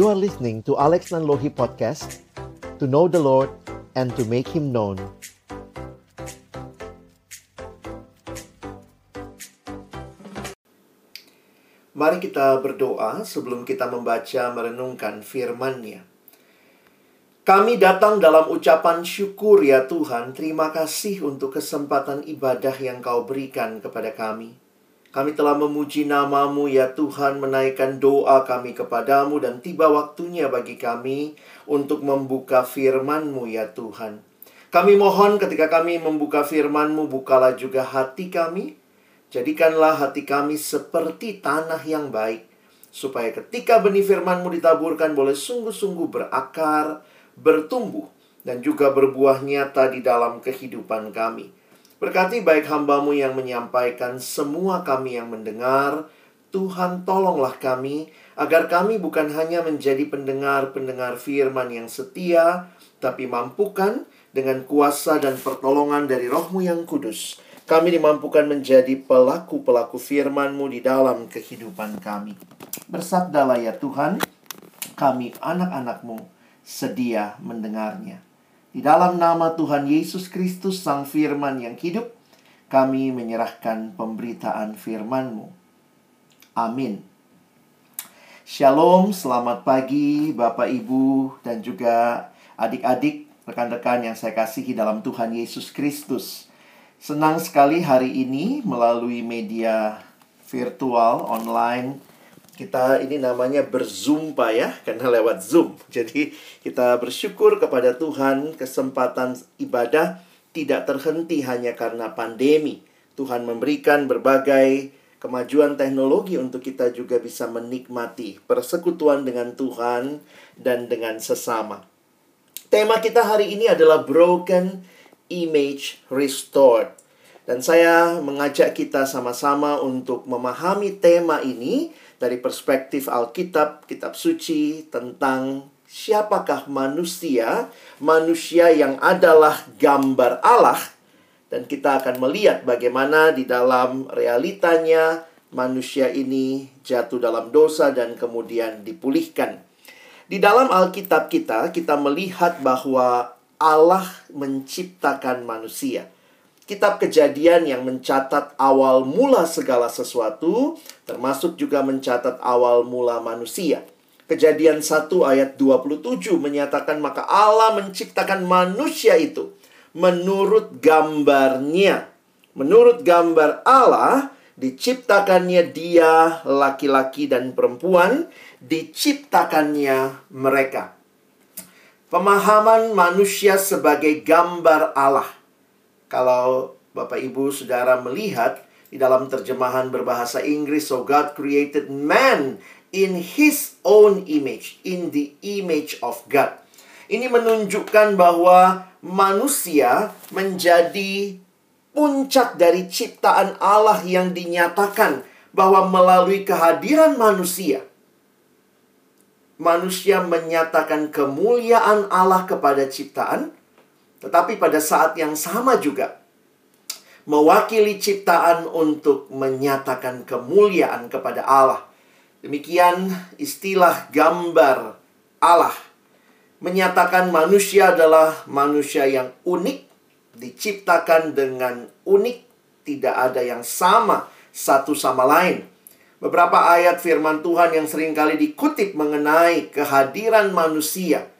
You are listening to Alex Nanlohi Podcast To know the Lord and to make Him known Mari kita berdoa sebelum kita membaca merenungkan firman-Nya. Kami datang dalam ucapan syukur ya Tuhan, terima kasih untuk kesempatan ibadah yang Kau berikan kepada kami. Kami telah memuji namamu ya Tuhan, menaikkan doa kami kepadamu dan tiba waktunya bagi kami untuk membuka firman-Mu ya Tuhan. Kami mohon ketika kami membuka firman-Mu, bukalah juga hati kami, Jadikanlah hati kami seperti tanah yang baik, supaya ketika benih firman-Mu ditaburkan boleh sungguh-sungguh berakar, bertumbuh, dan juga berbuah nyata di dalam kehidupan kami. Berkati baik hambamu yang menyampaikan semua kami yang mendengar, Tuhan tolonglah kami, agar kami bukan hanya menjadi pendengar-pendengar firman yang setia, tapi mampukan dengan kuasa dan pertolongan dari rohmu yang kudus, kami dimampukan menjadi pelaku-pelaku firman-Mu di dalam kehidupan kami. Bersabdalah ya Tuhan, kami anak-anak-Mu sedia mendengarnya. Di dalam nama Tuhan Yesus Kristus Sang Firman yang hidup, kami menyerahkan pemberitaan firman-Mu. Amin. Shalom, selamat pagi Bapak Ibu dan juga adik-adik, rekan-rekan yang saya kasihi dalam Tuhan Yesus Kristus. Senang sekali hari ini melalui media virtual online kita ini namanya berzumpa ya karena lewat Zoom. Jadi kita bersyukur kepada Tuhan kesempatan ibadah tidak terhenti hanya karena pandemi. Tuhan memberikan berbagai kemajuan teknologi untuk kita juga bisa menikmati persekutuan dengan Tuhan dan dengan sesama. Tema kita hari ini adalah broken image restored. Dan saya mengajak kita sama-sama untuk memahami tema ini dari perspektif Alkitab, kitab suci tentang siapakah manusia, manusia yang adalah gambar Allah dan kita akan melihat bagaimana di dalam realitanya manusia ini jatuh dalam dosa dan kemudian dipulihkan. Di dalam Alkitab kita, kita melihat bahwa Allah menciptakan manusia. Kitab Kejadian yang mencatat awal mula segala sesuatu, termasuk juga mencatat awal mula manusia. Kejadian 1 ayat 27 menyatakan maka Allah menciptakan manusia itu menurut gambarnya. Menurut gambar Allah, diciptakannya dia laki-laki dan perempuan, diciptakannya mereka. Pemahaman manusia sebagai gambar Allah. Kalau Bapak Ibu Saudara melihat di dalam terjemahan berbahasa Inggris, so God created man in his own image, in the image of God. Ini menunjukkan bahwa manusia menjadi puncak dari ciptaan Allah yang dinyatakan bahwa melalui kehadiran manusia manusia menyatakan kemuliaan Allah kepada ciptaan, tetapi pada saat yang sama juga mewakili ciptaan untuk menyatakan kemuliaan kepada Allah. Demikian istilah gambar Allah menyatakan manusia adalah manusia yang unik, diciptakan dengan unik, tidak ada yang sama satu sama lain. Beberapa ayat firman Tuhan yang sering kali dikutip mengenai kehadiran manusia.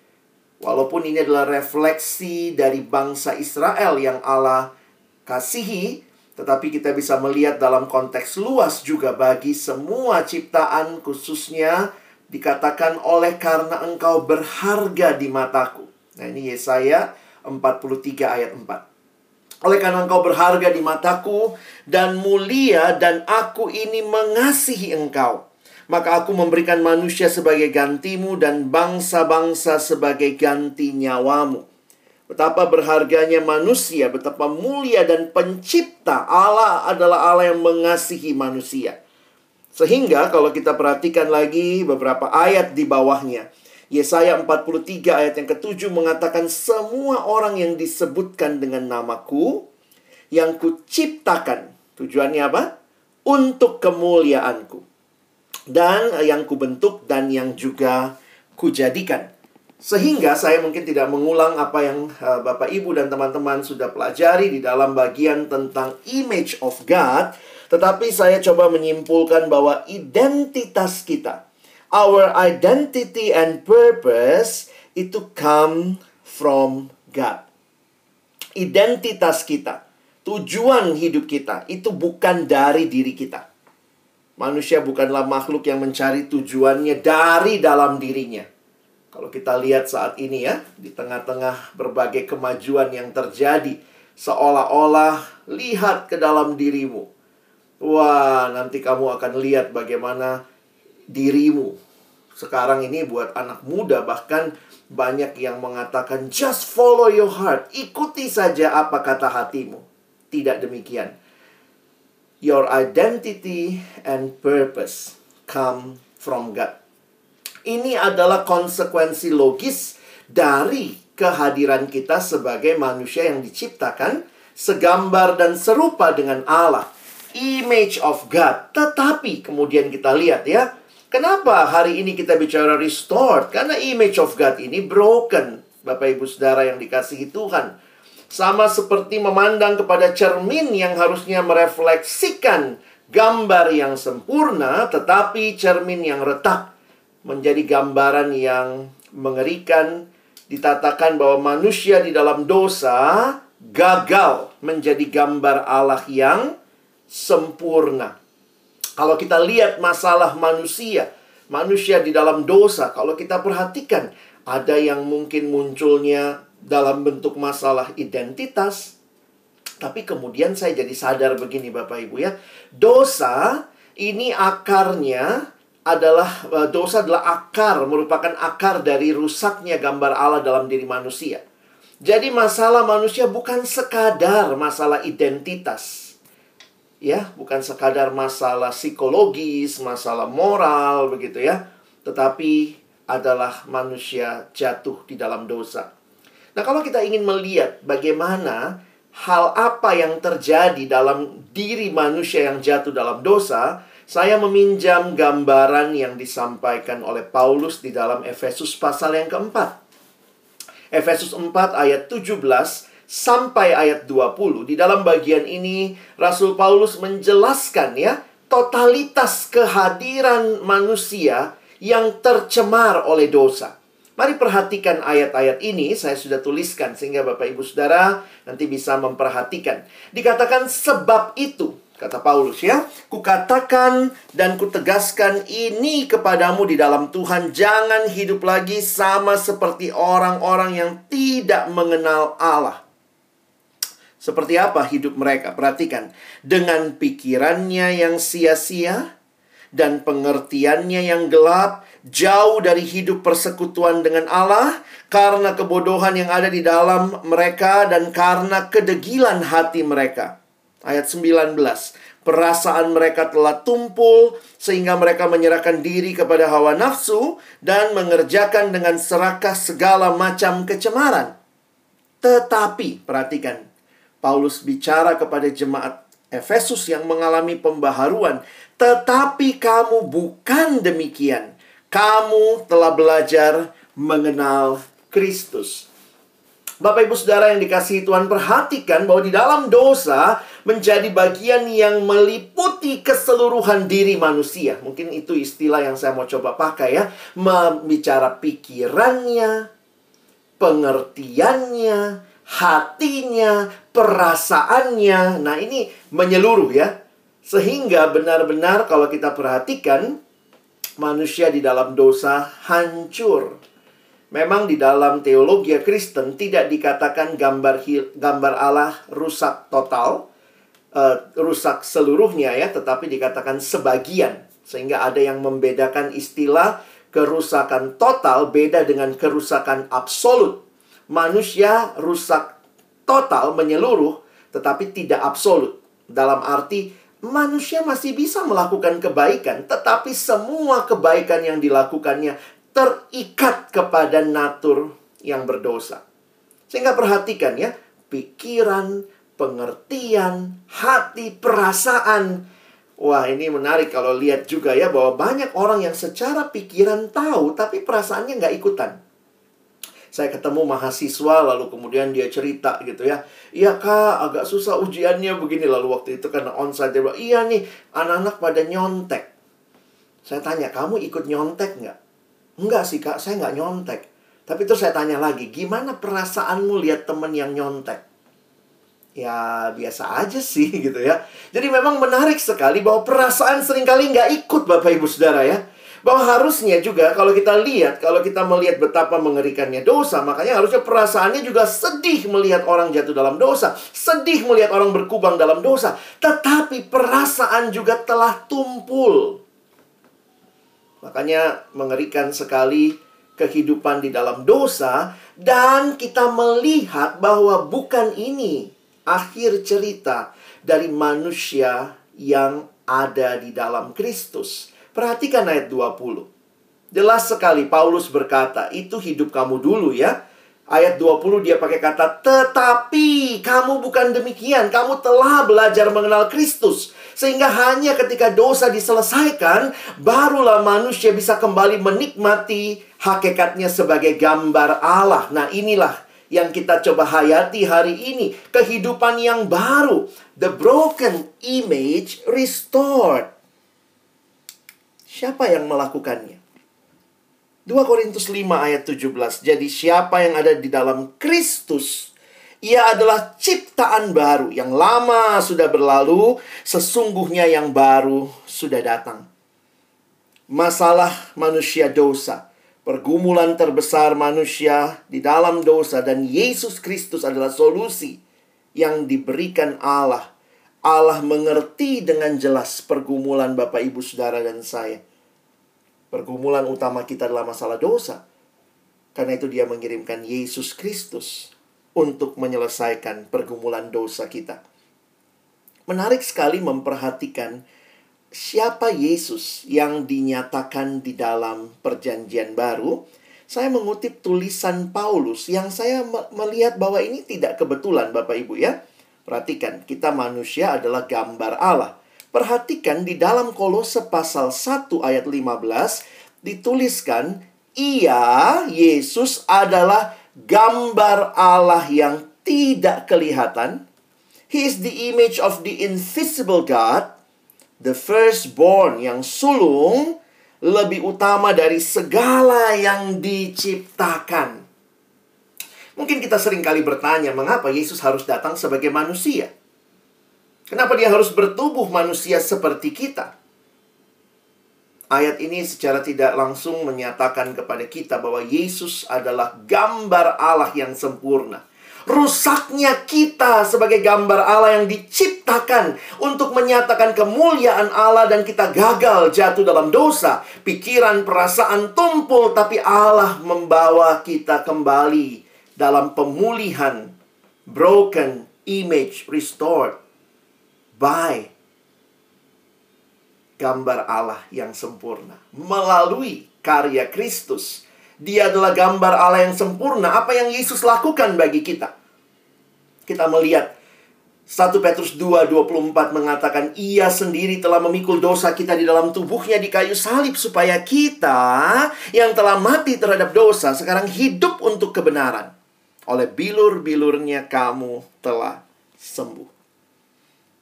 Walaupun ini adalah refleksi dari bangsa Israel yang Allah kasihi, tetapi kita bisa melihat dalam konteks luas juga bagi semua ciptaan khususnya dikatakan oleh karena engkau berharga di mataku. Nah ini Yesaya 43 ayat 4. Oleh karena engkau berharga di mataku dan mulia dan aku ini mengasihi engkau. Maka aku memberikan manusia sebagai gantimu dan bangsa-bangsa sebagai ganti nyawamu. Betapa berharganya manusia, betapa mulia dan pencipta Allah adalah Allah yang mengasihi manusia. Sehingga kalau kita perhatikan lagi beberapa ayat di bawahnya, Yesaya 43 ayat yang ketujuh mengatakan semua orang yang disebutkan dengan namaku yang kuciptakan. Tujuannya apa? Untuk kemuliaanku. Dan yang kubentuk dan yang juga kujadikan. Sehingga saya mungkin tidak mengulang apa yang uh, Bapak Ibu dan teman-teman sudah pelajari di dalam bagian tentang image of God, tetapi saya coba menyimpulkan bahwa identitas kita, our identity and purpose itu come from God. Identitas kita, tujuan hidup kita itu bukan dari diri kita. Manusia bukanlah makhluk yang mencari tujuannya dari dalam dirinya kalau kita lihat saat ini ya, di tengah-tengah berbagai kemajuan yang terjadi, seolah-olah lihat ke dalam dirimu. Wah, nanti kamu akan lihat bagaimana dirimu. Sekarang ini buat anak muda bahkan banyak yang mengatakan just follow your heart, ikuti saja apa kata hatimu. Tidak demikian. Your identity and purpose come from God. Ini adalah konsekuensi logis dari kehadiran kita sebagai manusia yang diciptakan segambar dan serupa dengan Allah. Image of God. Tetapi kemudian kita lihat ya, kenapa hari ini kita bicara restored? Karena image of God ini broken. Bapak Ibu Saudara yang dikasihi Tuhan. Sama seperti memandang kepada cermin yang harusnya merefleksikan gambar yang sempurna, tetapi cermin yang retak menjadi gambaran yang mengerikan. Ditatakan bahwa manusia di dalam dosa gagal menjadi gambar Allah yang sempurna. Kalau kita lihat masalah manusia, manusia di dalam dosa, kalau kita perhatikan, ada yang mungkin munculnya dalam bentuk masalah identitas, tapi kemudian saya jadi sadar begini Bapak Ibu ya, dosa ini akarnya adalah eh, dosa adalah akar, merupakan akar dari rusaknya gambar Allah dalam diri manusia. Jadi masalah manusia bukan sekadar masalah identitas. Ya, bukan sekadar masalah psikologis, masalah moral begitu ya, tetapi adalah manusia jatuh di dalam dosa. Nah, kalau kita ingin melihat bagaimana hal apa yang terjadi dalam diri manusia yang jatuh dalam dosa, saya meminjam gambaran yang disampaikan oleh Paulus di dalam Efesus pasal yang keempat. Efesus 4 ayat 17 sampai ayat 20. Di dalam bagian ini Rasul Paulus menjelaskan ya totalitas kehadiran manusia yang tercemar oleh dosa. Mari perhatikan ayat-ayat ini, saya sudah tuliskan sehingga Bapak Ibu Saudara nanti bisa memperhatikan. Dikatakan sebab itu, Kata Paulus ya, kukatakan dan kutegaskan ini kepadamu di dalam Tuhan, jangan hidup lagi sama seperti orang-orang yang tidak mengenal Allah. Seperti apa hidup mereka? Perhatikan, dengan pikirannya yang sia-sia dan pengertiannya yang gelap, jauh dari hidup persekutuan dengan Allah karena kebodohan yang ada di dalam mereka dan karena kedegilan hati mereka Ayat 19. Perasaan mereka telah tumpul sehingga mereka menyerahkan diri kepada hawa nafsu dan mengerjakan dengan serakah segala macam kecemaran. Tetapi, perhatikan, Paulus bicara kepada jemaat Efesus yang mengalami pembaharuan. Tetapi kamu bukan demikian. Kamu telah belajar mengenal Kristus. Bapak Ibu Saudara yang dikasihi Tuhan perhatikan bahwa di dalam dosa menjadi bagian yang meliputi keseluruhan diri manusia. Mungkin itu istilah yang saya mau coba pakai ya. Membicara pikirannya, pengertiannya, hatinya, perasaannya. Nah ini menyeluruh ya. Sehingga benar-benar kalau kita perhatikan manusia di dalam dosa hancur. Memang di dalam teologi Kristen tidak dikatakan gambar gambar Allah rusak total, uh, rusak seluruhnya ya, tetapi dikatakan sebagian. Sehingga ada yang membedakan istilah kerusakan total beda dengan kerusakan absolut. Manusia rusak total menyeluruh tetapi tidak absolut. Dalam arti manusia masih bisa melakukan kebaikan, tetapi semua kebaikan yang dilakukannya terikat kepada natur yang berdosa. Sehingga perhatikan ya, pikiran, pengertian, hati, perasaan. Wah, ini menarik kalau lihat juga ya bahwa banyak orang yang secara pikiran tahu tapi perasaannya nggak ikutan. Saya ketemu mahasiswa lalu kemudian dia cerita gitu ya. Iya kak, agak susah ujiannya begini. Lalu waktu itu karena onsite dia bilang, iya nih anak-anak pada nyontek. Saya tanya, kamu ikut nyontek nggak? Enggak sih kak, saya nggak nyontek. Tapi terus saya tanya lagi, gimana perasaanmu lihat temen yang nyontek? ya biasa aja sih gitu ya. Jadi memang menarik sekali bahwa perasaan sering kali nggak ikut Bapak Ibu Saudara ya. Bahwa harusnya juga kalau kita lihat, kalau kita melihat betapa mengerikannya dosa, makanya harusnya perasaannya juga sedih melihat orang jatuh dalam dosa. Sedih melihat orang berkubang dalam dosa. Tetapi perasaan juga telah tumpul. Makanya mengerikan sekali kehidupan di dalam dosa dan kita melihat bahwa bukan ini akhir cerita dari manusia yang ada di dalam Kristus. Perhatikan ayat 20. Jelas sekali Paulus berkata, itu hidup kamu dulu ya. Ayat 20 dia pakai kata, tetapi kamu bukan demikian. Kamu telah belajar mengenal Kristus. Sehingga hanya ketika dosa diselesaikan, barulah manusia bisa kembali menikmati hakikatnya sebagai gambar Allah. Nah inilah yang kita coba hayati hari ini. Kehidupan yang baru. The broken image restored. Siapa yang melakukannya? 2 Korintus 5 ayat 17. Jadi siapa yang ada di dalam Kristus, ia adalah ciptaan baru. Yang lama sudah berlalu, sesungguhnya yang baru sudah datang. Masalah manusia dosa pergumulan terbesar manusia di dalam dosa dan Yesus Kristus adalah solusi yang diberikan Allah. Allah mengerti dengan jelas pergumulan Bapak Ibu Saudara dan saya. Pergumulan utama kita adalah masalah dosa. Karena itu dia mengirimkan Yesus Kristus untuk menyelesaikan pergumulan dosa kita. Menarik sekali memperhatikan siapa Yesus yang dinyatakan di dalam Perjanjian Baru, saya mengutip tulisan Paulus yang saya melihat bahwa ini tidak kebetulan, Bapak Ibu ya. Perhatikan, kita manusia adalah gambar Allah. Perhatikan di dalam Kolose pasal 1 ayat 15 dituliskan ia Yesus adalah gambar Allah yang tidak kelihatan. He is the image of the invisible God the firstborn yang sulung lebih utama dari segala yang diciptakan. Mungkin kita sering kali bertanya, mengapa Yesus harus datang sebagai manusia? Kenapa dia harus bertubuh manusia seperti kita? Ayat ini secara tidak langsung menyatakan kepada kita bahwa Yesus adalah gambar Allah yang sempurna rusaknya kita sebagai gambar Allah yang diciptakan untuk menyatakan kemuliaan Allah dan kita gagal jatuh dalam dosa. Pikiran, perasaan tumpul tapi Allah membawa kita kembali dalam pemulihan broken image restored by gambar Allah yang sempurna melalui karya Kristus dia adalah gambar Allah yang sempurna. Apa yang Yesus lakukan bagi kita? Kita melihat 1 Petrus 2, 24 mengatakan Ia sendiri telah memikul dosa kita di dalam tubuhnya di kayu salib Supaya kita yang telah mati terhadap dosa Sekarang hidup untuk kebenaran Oleh bilur-bilurnya kamu telah sembuh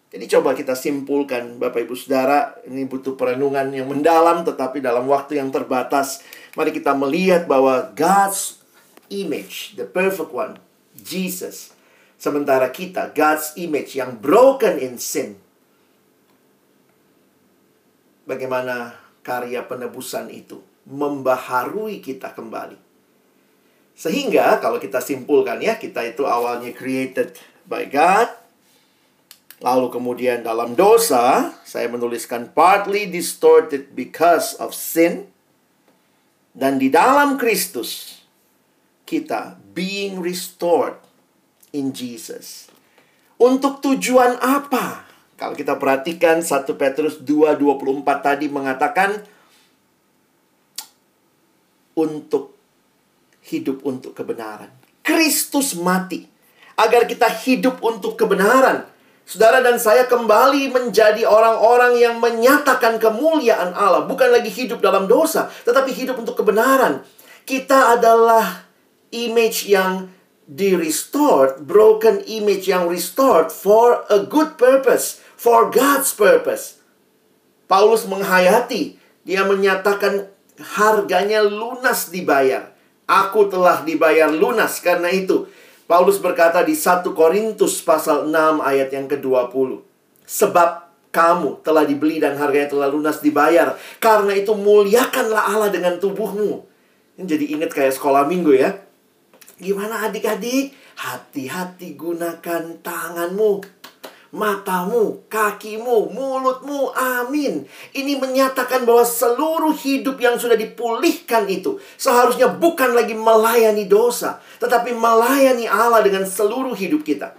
Jadi coba kita simpulkan Bapak Ibu Saudara Ini butuh perenungan yang mendalam Tetapi dalam waktu yang terbatas Mari kita melihat bahwa God's image, the perfect one, Jesus. Sementara kita, God's image yang broken in sin. Bagaimana karya penebusan itu membaharui kita kembali. Sehingga kalau kita simpulkan ya, kita itu awalnya created by God. Lalu kemudian dalam dosa, saya menuliskan partly distorted because of sin. Dan di dalam Kristus, kita being restored in Jesus. Untuk tujuan apa? Kalau kita perhatikan 1 Petrus 2:24 tadi mengatakan untuk hidup untuk kebenaran. Kristus mati agar kita hidup untuk kebenaran Saudara dan saya kembali menjadi orang-orang yang menyatakan kemuliaan Allah, bukan lagi hidup dalam dosa, tetapi hidup untuk kebenaran. Kita adalah image yang di-restored, broken image yang restored for a good purpose, for God's purpose. Paulus menghayati, dia menyatakan harganya lunas dibayar. Aku telah dibayar lunas karena itu Paulus berkata di 1 Korintus pasal 6 ayat yang ke-20. Sebab kamu telah dibeli dan harganya telah lunas dibayar. Karena itu muliakanlah Allah dengan tubuhmu. Ini jadi ingat kayak sekolah minggu ya. Gimana adik-adik? Hati-hati gunakan tanganmu matamu, kakimu, mulutmu. Amin. Ini menyatakan bahwa seluruh hidup yang sudah dipulihkan itu seharusnya bukan lagi melayani dosa, tetapi melayani Allah dengan seluruh hidup kita.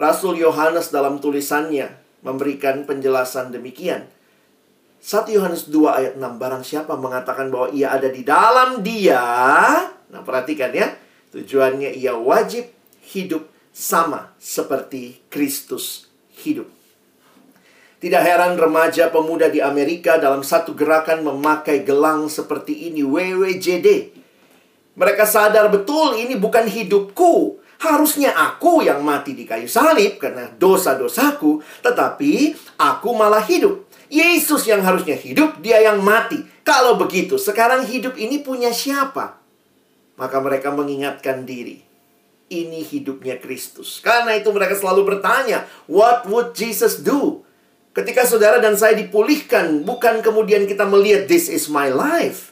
Rasul Yohanes dalam tulisannya memberikan penjelasan demikian. 1 Yohanes 2 ayat 6 Barang siapa mengatakan bahwa ia ada di dalam dia Nah perhatikan ya Tujuannya ia wajib hidup sama seperti Kristus hidup. Tidak heran remaja pemuda di Amerika dalam satu gerakan memakai gelang seperti ini, WWJD. Mereka sadar betul ini bukan hidupku. Harusnya aku yang mati di kayu salib karena dosa-dosaku, tetapi aku malah hidup. Yesus yang harusnya hidup, dia yang mati. Kalau begitu, sekarang hidup ini punya siapa? Maka mereka mengingatkan diri ini hidupnya Kristus. Karena itu mereka selalu bertanya, what would Jesus do? Ketika saudara dan saya dipulihkan, bukan kemudian kita melihat this is my life.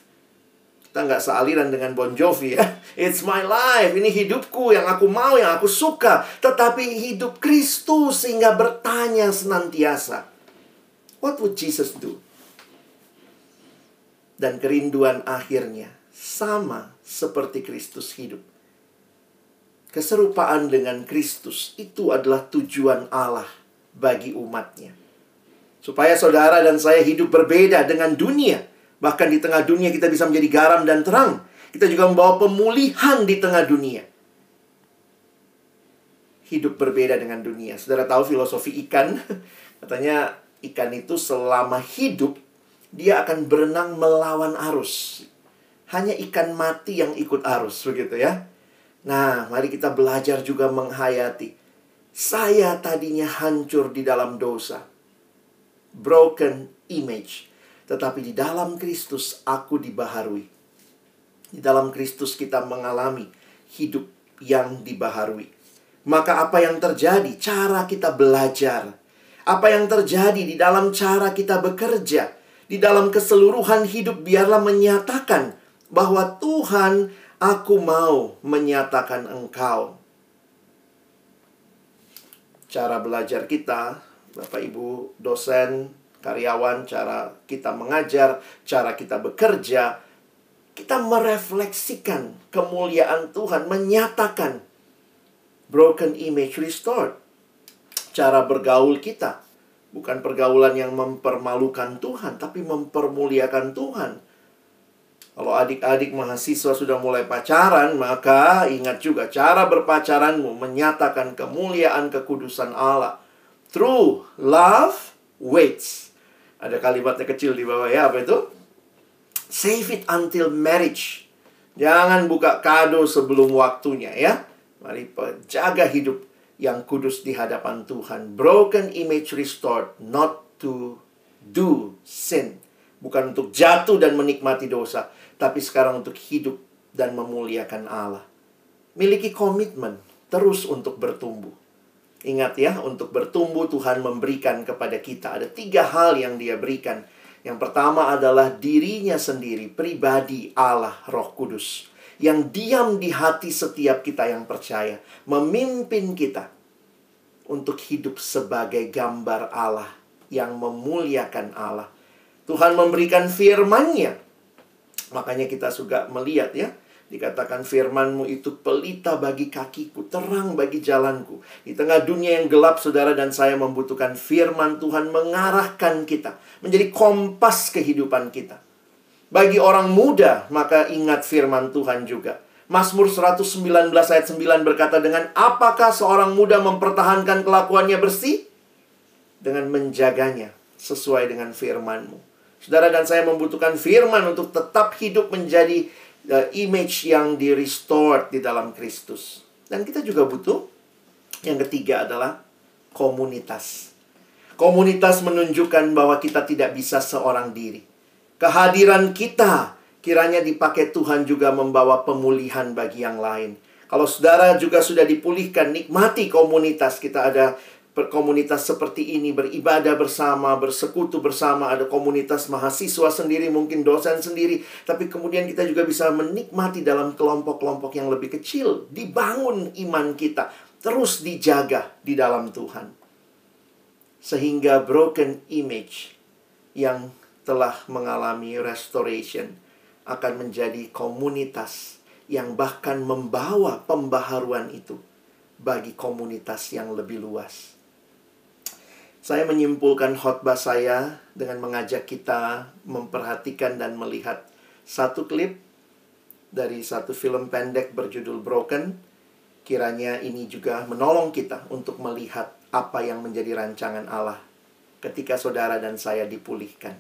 Kita nggak sealiran dengan Bon Jovi ya. It's my life, ini hidupku yang aku mau, yang aku suka. Tetapi hidup Kristus sehingga bertanya senantiasa. What would Jesus do? Dan kerinduan akhirnya sama seperti Kristus hidup keserupaan dengan Kristus itu adalah tujuan Allah bagi umatnya. Supaya saudara dan saya hidup berbeda dengan dunia. Bahkan di tengah dunia kita bisa menjadi garam dan terang. Kita juga membawa pemulihan di tengah dunia. Hidup berbeda dengan dunia. Saudara tahu filosofi ikan? Katanya ikan itu selama hidup dia akan berenang melawan arus. Hanya ikan mati yang ikut arus begitu ya. Nah, mari kita belajar juga menghayati. Saya tadinya hancur di dalam dosa. Broken image. Tetapi di dalam Kristus aku dibaharui. Di dalam Kristus kita mengalami hidup yang dibaharui. Maka apa yang terjadi? Cara kita belajar. Apa yang terjadi di dalam cara kita bekerja. Di dalam keseluruhan hidup biarlah menyatakan bahwa Tuhan Aku mau menyatakan engkau. Cara belajar kita, Bapak Ibu, dosen, karyawan, cara kita mengajar, cara kita bekerja, kita merefleksikan kemuliaan Tuhan, menyatakan broken image restored. Cara bergaul kita, bukan pergaulan yang mempermalukan Tuhan, tapi mempermuliakan Tuhan kalau adik-adik mahasiswa sudah mulai pacaran, maka ingat juga cara berpacaranmu menyatakan kemuliaan kekudusan Allah. True love waits. Ada kalimatnya kecil di bawah ya, apa itu? Save it until marriage. Jangan buka kado sebelum waktunya ya. Mari jaga hidup yang kudus di hadapan Tuhan. Broken image restored, not to do sin. Bukan untuk jatuh dan menikmati dosa, tapi sekarang untuk hidup dan memuliakan Allah. Miliki komitmen terus untuk bertumbuh. Ingat ya, untuk bertumbuh Tuhan memberikan kepada kita. Ada tiga hal yang dia berikan. Yang pertama adalah dirinya sendiri, pribadi Allah Roh Kudus. Yang diam di hati setiap kita yang percaya. Memimpin kita untuk hidup sebagai gambar Allah yang memuliakan Allah. Tuhan memberikan firman-Nya Makanya kita juga melihat ya. Dikatakan firmanmu itu pelita bagi kakiku, terang bagi jalanku. Di tengah dunia yang gelap, saudara dan saya membutuhkan firman Tuhan mengarahkan kita. Menjadi kompas kehidupan kita. Bagi orang muda, maka ingat firman Tuhan juga. Mazmur 119 ayat 9 berkata dengan apakah seorang muda mempertahankan kelakuannya bersih? Dengan menjaganya sesuai dengan firmanmu. Saudara dan saya membutuhkan firman untuk tetap hidup menjadi uh, image yang di restored di dalam Kristus. Dan kita juga butuh yang ketiga adalah komunitas. Komunitas menunjukkan bahwa kita tidak bisa seorang diri. Kehadiran kita kiranya dipakai Tuhan juga membawa pemulihan bagi yang lain. Kalau saudara juga sudah dipulihkan, nikmati komunitas. Kita ada berkomunitas seperti ini, beribadah bersama, bersekutu bersama, ada komunitas mahasiswa sendiri, mungkin dosen sendiri, tapi kemudian kita juga bisa menikmati dalam kelompok-kelompok yang lebih kecil, dibangun iman kita, terus dijaga di dalam Tuhan. Sehingga broken image yang telah mengalami restoration akan menjadi komunitas yang bahkan membawa pembaharuan itu bagi komunitas yang lebih luas. Saya menyimpulkan khotbah saya dengan mengajak kita memperhatikan dan melihat satu klip dari satu film pendek berjudul Broken. Kiranya ini juga menolong kita untuk melihat apa yang menjadi rancangan Allah ketika saudara dan saya dipulihkan.